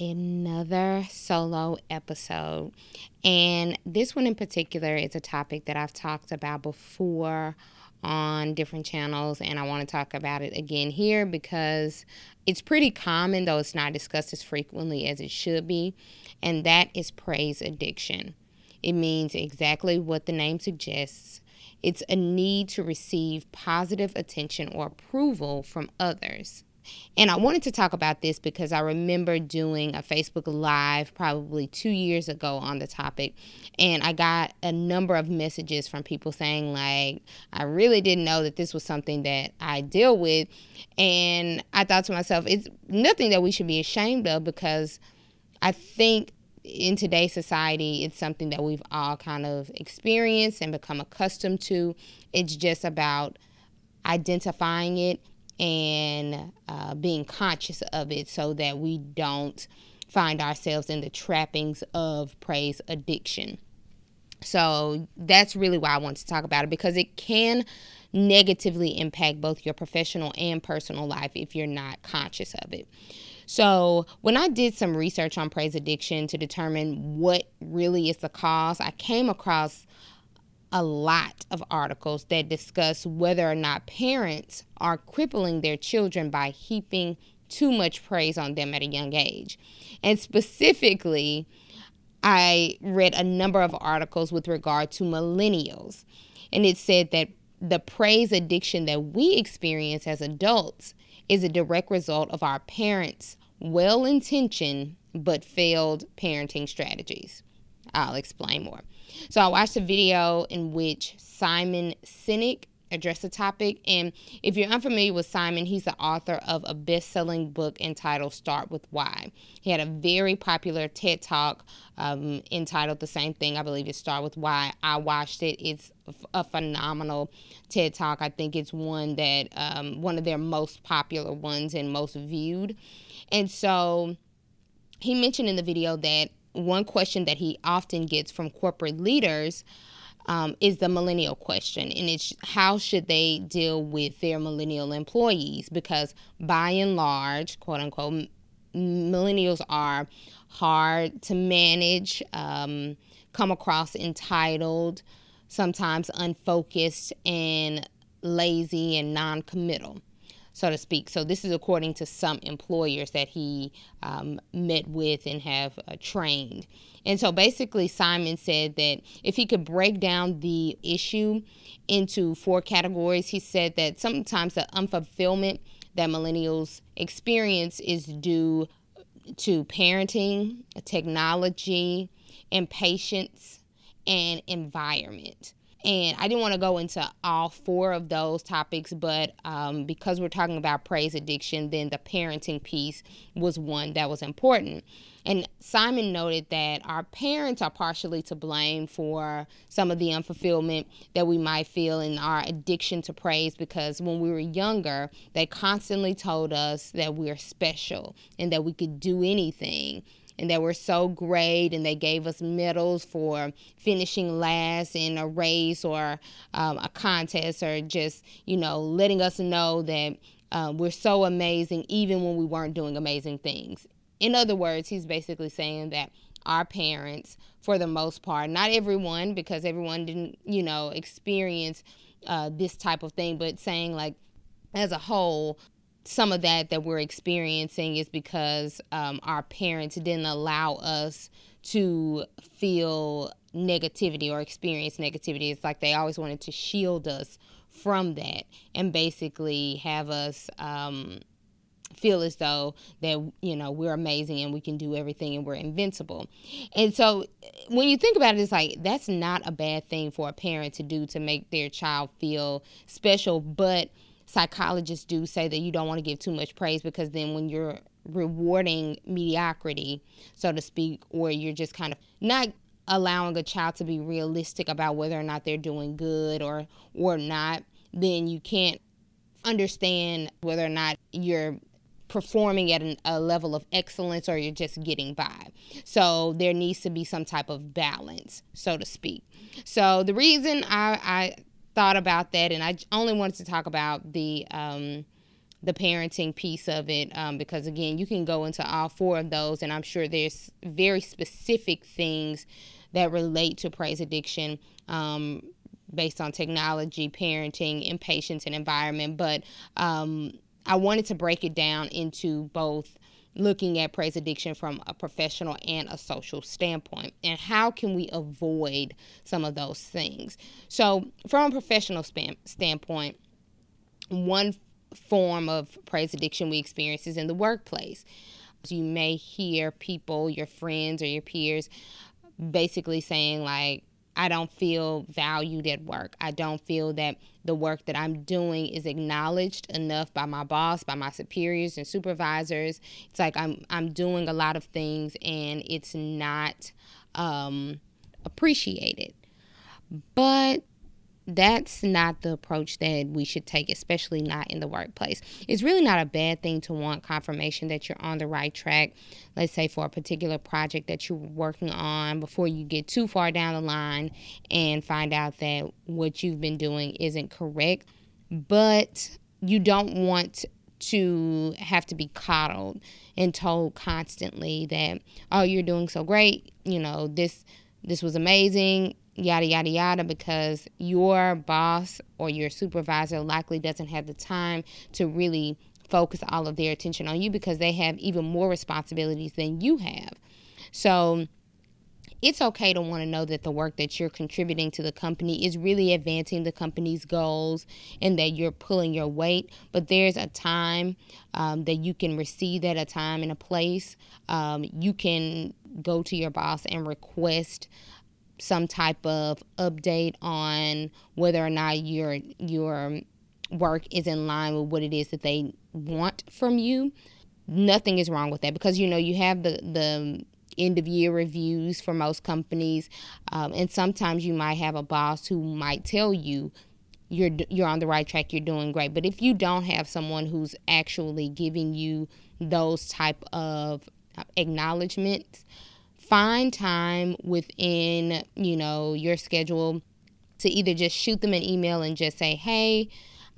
another solo episode. And this one in particular is a topic that I've talked about before on different channels, and I want to talk about it again here because it's pretty common, though it's not discussed as frequently as it should be, and that is praise addiction. It means exactly what the name suggests it's a need to receive positive attention or approval from others. And I wanted to talk about this because I remember doing a Facebook Live probably two years ago on the topic. And I got a number of messages from people saying, like, I really didn't know that this was something that I deal with. And I thought to myself, it's nothing that we should be ashamed of because I think in today's society, it's something that we've all kind of experienced and become accustomed to. It's just about identifying it and uh, being conscious of it so that we don't find ourselves in the trappings of praise addiction. So that's really why I want to talk about it because it can negatively impact both your professional and personal life if you're not conscious of it. So, when I did some research on praise addiction to determine what really is the cause, I came across a lot of articles that discuss whether or not parents are crippling their children by heaping too much praise on them at a young age. And specifically, I read a number of articles with regard to millennials, and it said that the praise addiction that we experience as adults is a direct result of our parents' well intentioned but failed parenting strategies. I'll explain more. So I watched a video in which Simon Sinek addressed the topic. And if you're unfamiliar with Simon, he's the author of a best selling book entitled Start with Why. He had a very popular TED Talk um, entitled the same thing. I believe it's Start with Why. I watched it. It's a phenomenal TED Talk. I think it's one that, um, one of their most popular ones and most viewed. And so he mentioned in the video that one question that he often gets from corporate leaders um, is the millennial question, and it's how should they deal with their millennial employees? Because by and large, quote unquote, millennials are hard to manage, um, come across entitled, sometimes unfocused, and lazy and non committal so to speak. So this is according to some employers that he um, met with and have uh, trained. And so basically, Simon said that if he could break down the issue into four categories, he said that sometimes the unfulfillment that millennials experience is due to parenting, technology, impatience, and environment. And I didn't want to go into all four of those topics, but um, because we're talking about praise addiction, then the parenting piece was one that was important. And Simon noted that our parents are partially to blame for some of the unfulfillment that we might feel in our addiction to praise because when we were younger, they constantly told us that we're special and that we could do anything and that were so great and they gave us medals for finishing last in a race or um, a contest or just you know letting us know that uh, we're so amazing even when we weren't doing amazing things. In other words he's basically saying that our parents for the most part not everyone because everyone didn't you know experience uh, this type of thing but saying like as a whole some of that that we're experiencing is because um, our parents didn't allow us to feel negativity or experience negativity. It's like they always wanted to shield us from that and basically have us um, feel as though that you know we're amazing and we can do everything and we're invincible and so when you think about it it's like that's not a bad thing for a parent to do to make their child feel special but psychologists do say that you don't want to give too much praise because then when you're rewarding mediocrity, so to speak, or you're just kind of not allowing a child to be realistic about whether or not they're doing good or or not, then you can't understand whether or not you're performing at an, a level of excellence or you're just getting by. So there needs to be some type of balance, so to speak. So the reason I, I thought about that, and I only wanted to talk about the um, the parenting piece of it um, because again, you can go into all four of those, and I'm sure there's very specific things that relate to praise addiction. Um, based on technology, parenting, impatience, and environment. But um, I wanted to break it down into both looking at praise addiction from a professional and a social standpoint and how can we avoid some of those things? So from a professional standpoint one form of praise addiction we experience is in the workplace. You may hear people your friends or your peers basically saying like I don't feel valued at work. I don't feel that the work that I'm doing is acknowledged enough by my boss, by my superiors and supervisors. It's like I'm I'm doing a lot of things and it's not um, appreciated. But that's not the approach that we should take, especially not in the workplace. It's really not a bad thing to want confirmation that you're on the right track, let's say for a particular project that you're working on before you get too far down the line and find out that what you've been doing isn't correct. But you don't want to have to be coddled and told constantly that, oh, you're doing so great, you know, this this was amazing yada, yada, yada, because your boss or your supervisor likely doesn't have the time to really focus all of their attention on you because they have even more responsibilities than you have. So, it's okay to want to know that the work that you're contributing to the company is really advancing the company's goals and that you're pulling your weight. But there's a time um, that you can receive that, a time and a place. Um, you can go to your boss and request some type of update on whether or not your your work is in line with what it is that they want from you. Nothing is wrong with that because you know you have the the end of year reviews for most companies um, and sometimes you might have a boss who might tell you you're you're on the right track you're doing great. But if you don't have someone who's actually giving you those type of acknowledgments find time within, you know, your schedule to either just shoot them an email and just say, hey,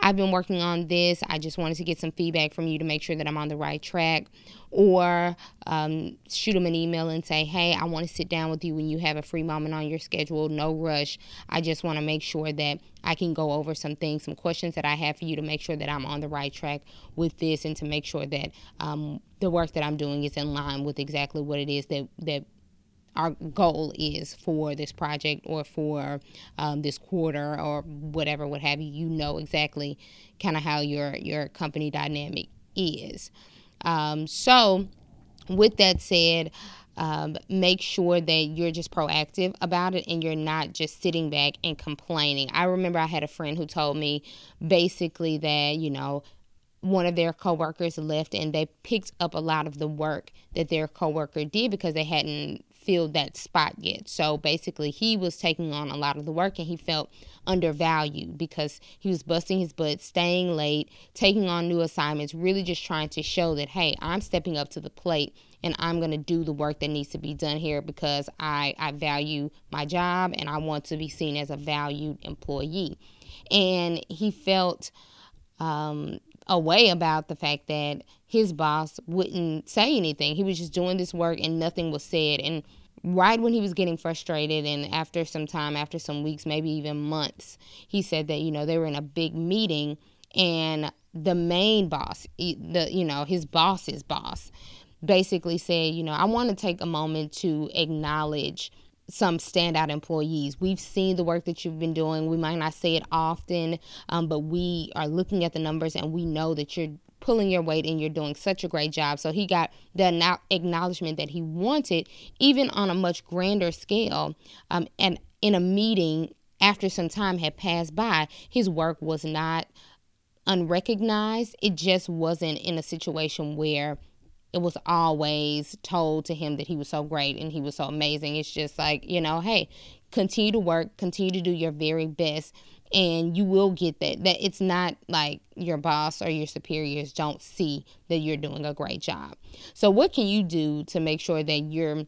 I've been working on this. I just wanted to get some feedback from you to make sure that I'm on the right track. Or um, shoot them an email and say, hey, I want to sit down with you when you have a free moment on your schedule. No rush. I just want to make sure that I can go over some things, some questions that I have for you to make sure that I'm on the right track with this and to make sure that um, the work that I'm doing is in line with exactly what it is that, that our goal is for this project or for um, this quarter or whatever, what have you. You know exactly kind of how your your company dynamic is. Um, so, with that said. Um, make sure that you're just proactive about it and you're not just sitting back and complaining. I remember I had a friend who told me basically that, you know, one of their coworkers left and they picked up a lot of the work that their coworker did because they hadn't filled that spot yet. So basically, he was taking on a lot of the work and he felt undervalued because he was busting his butt, staying late, taking on new assignments, really just trying to show that, hey, I'm stepping up to the plate and I'm going to do the work that needs to be done here because I, I value my job and I want to be seen as a valued employee. And he felt um, a way about the fact that his boss wouldn't say anything. He was just doing this work and nothing was said. And right when he was getting frustrated and after some time after some weeks maybe even months he said that you know they were in a big meeting and the main boss the you know his boss's boss basically said you know i want to take a moment to acknowledge some standout employees. We've seen the work that you've been doing. We might not say it often, um, but we are looking at the numbers and we know that you're pulling your weight and you're doing such a great job. So he got the acknowledgement that he wanted, even on a much grander scale. Um, and in a meeting, after some time had passed by, his work was not unrecognized. It just wasn't in a situation where it was always told to him that he was so great and he was so amazing. It's just like, you know, hey, continue to work, continue to do your very best and you will get that that it's not like your boss or your superiors don't see that you're doing a great job. So what can you do to make sure that you're,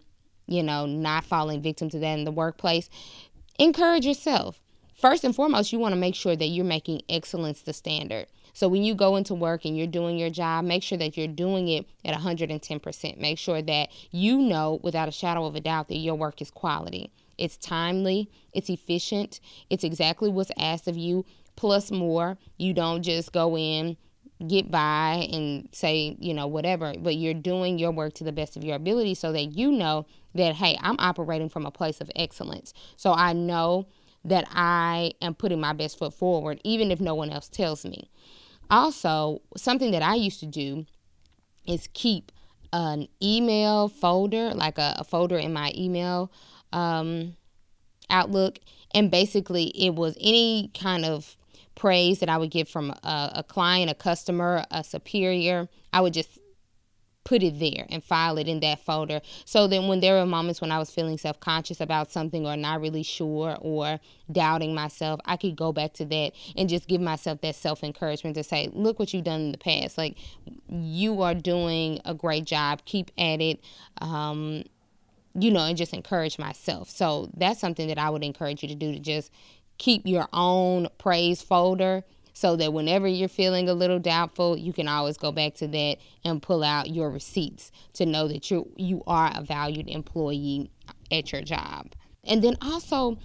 you know, not falling victim to that in the workplace? Encourage yourself. First and foremost, you want to make sure that you're making excellence the standard. So when you go into work and you're doing your job, make sure that you're doing it at 110%. Make sure that you know without a shadow of a doubt that your work is quality. It's timely, it's efficient, it's exactly what's asked of you, plus more. You don't just go in, get by, and say, you know, whatever, but you're doing your work to the best of your ability so that you know that, hey, I'm operating from a place of excellence. So I know that I am putting my best foot forward, even if no one else tells me. Also, something that I used to do is keep an email folder, like a, a folder in my email um, Outlook. And basically, it was any kind of praise that I would get from a, a client, a customer, a superior. I would just put it there and file it in that folder. So then when there were moments when I was feeling self conscious about something or not really sure or doubting myself, I could go back to that and just give myself that self encouragement to say, look what you've done in the past. Like you are doing a great job. Keep at it. Um, you know, and just encourage myself. So that's something that I would encourage you to do to just keep your own praise folder so that whenever you're feeling a little doubtful, you can always go back to that and pull out your receipts to know that you you are a valued employee at your job. And then also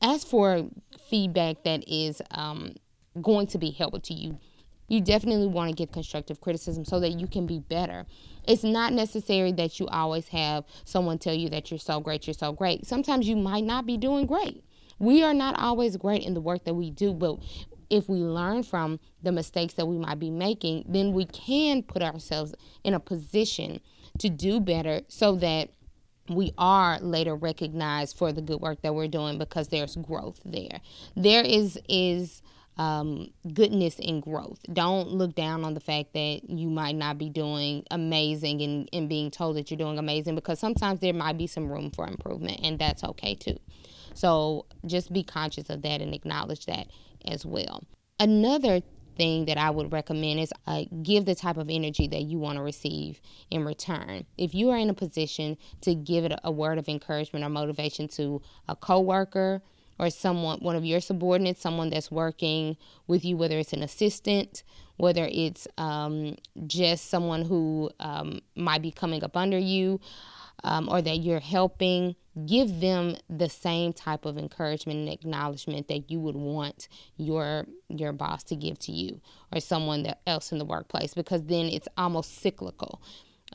ask for feedback that is um, going to be helpful to you. You definitely want to get constructive criticism so that you can be better. It's not necessary that you always have someone tell you that you're so great, you're so great. Sometimes you might not be doing great. We are not always great in the work that we do, but if we learn from the mistakes that we might be making, then we can put ourselves in a position to do better so that we are later recognized for the good work that we're doing because there's growth there. There is is um, goodness in growth. Don't look down on the fact that you might not be doing amazing and, and being told that you're doing amazing because sometimes there might be some room for improvement, and that's okay too. So just be conscious of that and acknowledge that as well. Another thing that I would recommend is uh, give the type of energy that you want to receive in return. If you are in a position to give it a word of encouragement or motivation to a coworker or someone, one of your subordinates, someone that's working with you, whether it's an assistant, whether it's um, just someone who um, might be coming up under you, um, or that you're helping, give them the same type of encouragement and acknowledgement that you would want your your boss to give to you or someone else in the workplace because then it's almost cyclical.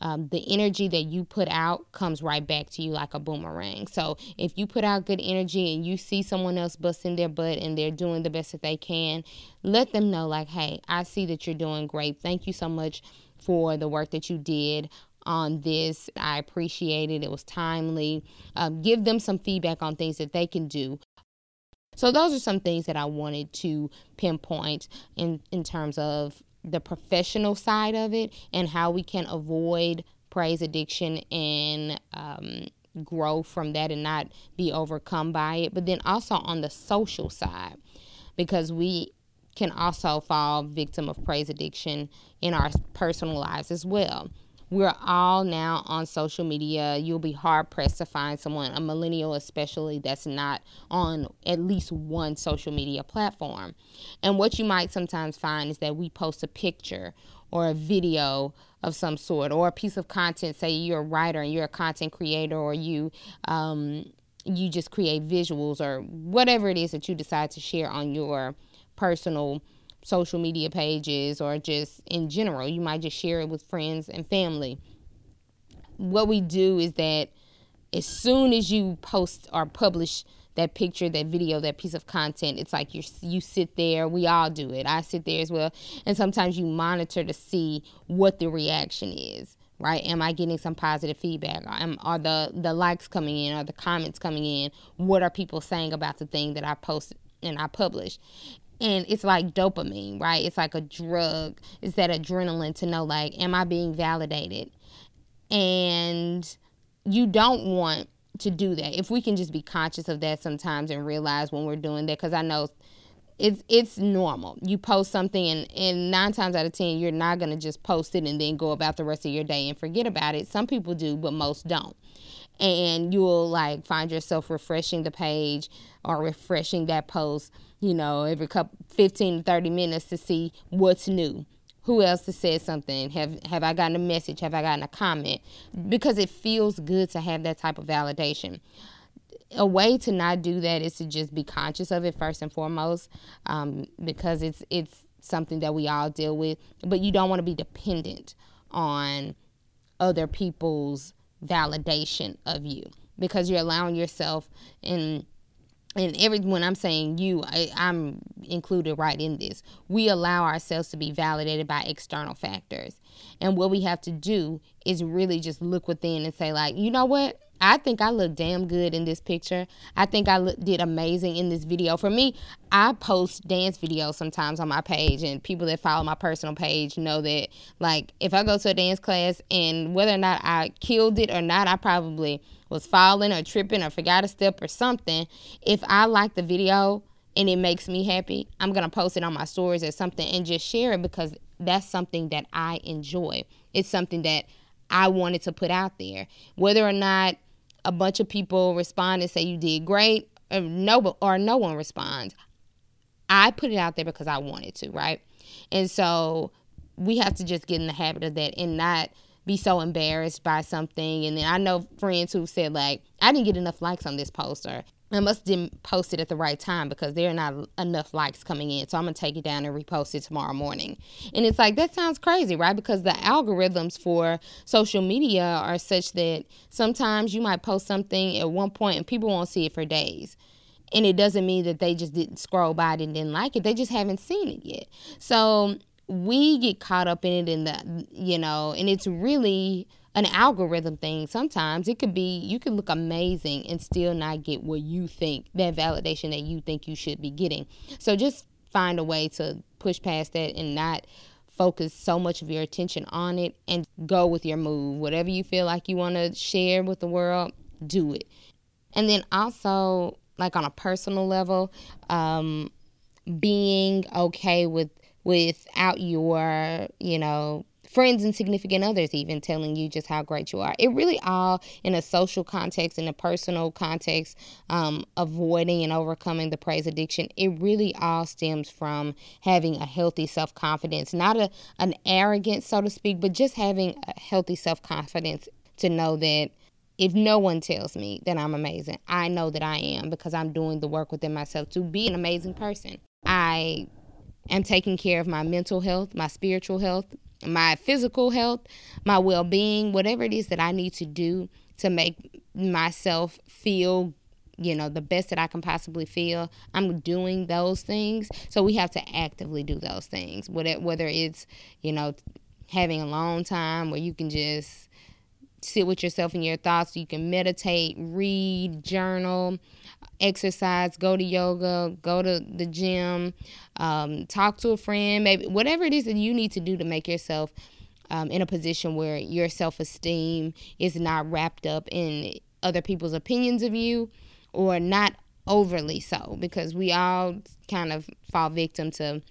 Um, the energy that you put out comes right back to you like a boomerang. So if you put out good energy and you see someone else busting their butt and they're doing the best that they can, let them know, like, hey, I see that you're doing great. Thank you so much for the work that you did on this. I appreciate it. It was timely. Um, give them some feedback on things that they can do. So those are some things that I wanted to pinpoint in in terms of the professional side of it and how we can avoid praise addiction and um, grow from that and not be overcome by it. But then also on the social side, because we can also fall victim of praise addiction in our personal lives as well. We're all now on social media. You'll be hard pressed to find someone, a millennial especially, that's not on at least one social media platform. And what you might sometimes find is that we post a picture or a video of some sort or a piece of content. Say you're a writer and you're a content creator or you, um, you just create visuals or whatever it is that you decide to share on your personal social media pages or just in general. You might just share it with friends and family. What we do is that as soon as you post or publish that picture, that video, that piece of content, it's like you you sit there. We all do it. I sit there as well, and sometimes you monitor to see what the reaction is. Right? Am I getting some positive feedback? Am, are the the likes coming in? Are the comments coming in? What are people saying about the thing that I posted and I published? And it's like dopamine, right? It's like a drug. It's that adrenaline to know, like, am I being validated? And you don't want to do that. If we can just be conscious of that sometimes and realize when we're doing that, because I know it's it's normal. You post something and, and nine times out of ten you're not gonna just post it and then go about the rest of your day and forget about it. Some people do, but most don't. And you'll like find yourself refreshing the page or refreshing that post, you know, every couple 15 to 30 minutes to see what's new. Who else has said something? Have have I gotten a message? Have I gotten a comment? Because it feels good to have that type of validation a way to not do that is to just be conscious of it first and foremost, um, because it's it's something that we all deal with. But you don't want to be dependent on other people's validation of you because you're allowing yourself in and every when I'm saying you, I, am included right in this. We allow ourselves to be validated by external factors, and what we have to do is really just look within and say, like, you know what? I think I look damn good in this picture. I think I look, did amazing in this video. For me, I post dance videos sometimes on my page, and people that follow my personal page know that, like, if I go to a dance class and whether or not I killed it or not, I probably was falling or tripping or forgot a step or something. If I like the video and it makes me happy, I'm going to post it on my stories or something and just share it because that's something that I enjoy. It's something that I wanted to put out there. Whether or not a bunch of people respond and say you did great, or no, or no one responds. I put it out there because I wanted to, right? And so we have to just get in the habit of that and not be so embarrassed by something. And then I know friends who said like, I didn't get enough likes on this poster. I must didn't post it at the right time because there are not enough likes coming in. So I'm gonna take it down and repost it tomorrow morning. And it's like that sounds crazy, right? Because the algorithms for social media are such that sometimes you might post something at one point and people won't see it for days. And it doesn't mean that they just didn't scroll by it and didn't like it. They just haven't seen it yet. So we get caught up in it in the you know, and it's really an algorithm thing. Sometimes it could be you could look amazing and still not get what you think that validation that you think you should be getting. So just find a way to push past that and not focus so much of your attention on it and go with your move whatever you feel like you want to share with the world do it. And then also like on a personal level um, being okay with without your you know friends and significant others even telling you just how great you are. It really all in a social context, in a personal context, um, avoiding and overcoming the praise addiction. It really all stems from having a healthy self confidence, not a an arrogance, so to speak, but just having a healthy self confidence to know that if no one tells me that I'm amazing, I know that I am because I'm doing the work within myself to be an amazing person. I am taking care of my mental health, my spiritual health, my physical health, my well being, whatever it is that I need to do to make myself feel you know the best that I can possibly feel I'm doing those things. So we have to actively do those things whether whether it's you know having a long time where you can just sit with yourself and your thoughts you can meditate read journal exercise, go to yoga, go to the gym, um, talk to a friend, maybe whatever it is that you need to do to make yourself um, in a position where your self esteem is not wrapped up in other people's opinions of you or not overly so, because we all kind of fall victim to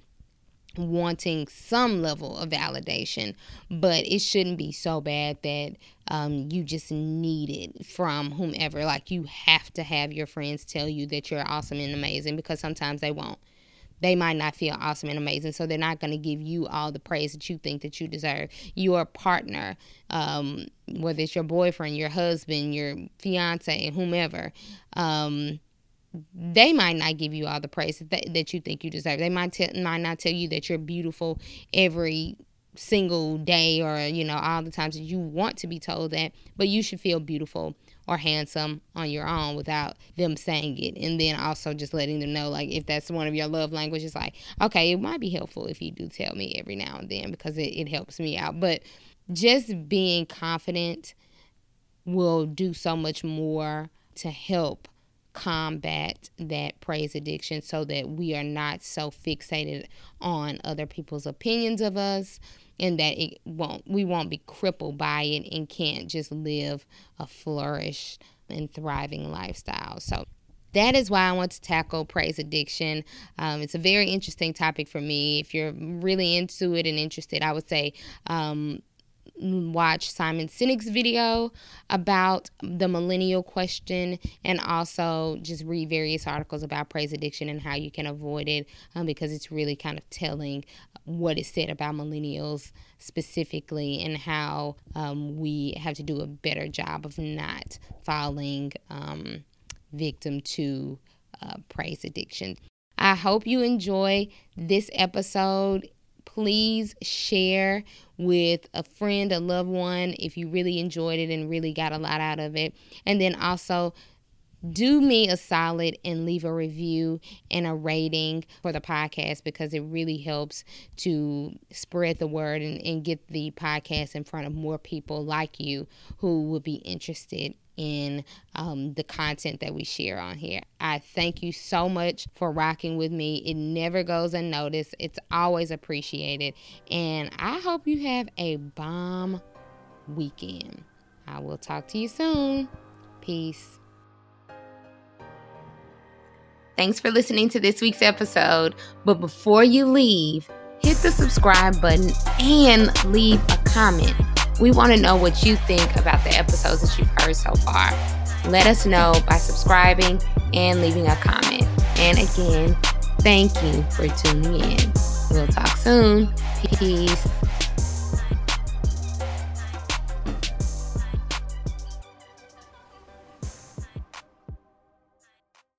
wanting some level of validation, but it shouldn't be so bad that um, you just need it from whomever. Like you have to have your friends tell you that you're awesome and amazing because sometimes they won't. They might not feel awesome and amazing, so they're not going to give you all the praise that you think that you deserve. Your partner, um, whether it's your boyfriend, your husband, your fiance, whomever, um, they might not give you all the praise that, that you think you deserve. They might t- might not tell you that you're beautiful every single day or you know all the times that you want to be told that, but you should feel beautiful or handsome on your own without them saying it. And then also just letting them know like if that's one of your love languages like okay, it might be helpful if you do tell me every now and then because it, it helps me out. But just being confident will do so much more to help combat that praise addiction so that we are not so fixated on other people's opinions of us and that it won't we won't be crippled by it and can't just live a flourish and thriving lifestyle. So that is why I want to tackle praise addiction. Um, it's a very interesting topic for me. If you're really into it and interested, I would say um, watch Simon Sinek's video about the millennial question and also just read various articles about praise addiction and how you can avoid it um, because it's really kind of telling what is said about millennials specifically and how um, we have to do a better job of not falling um, victim to uh, praise addiction. I hope you enjoy this episode please share with a friend, a loved one, if you really enjoyed it and really got a lot out of it. And then also, do me a solid and leave a review and a rating for the podcast because it really helps to spread the word and, and get the podcast in front of more people like you who would be interested in um, the content that we share on here. I thank you so much for rocking with me. It never goes unnoticed, it's always appreciated. And I hope you have a bomb weekend. I will talk to you soon. Peace. Thanks for listening to this week's episode. But before you leave, hit the subscribe button and leave a comment. We want to know what you think about the episodes that you've heard so far. Let us know by subscribing and leaving a comment. And again, thank you for tuning in. We'll talk soon. Peace.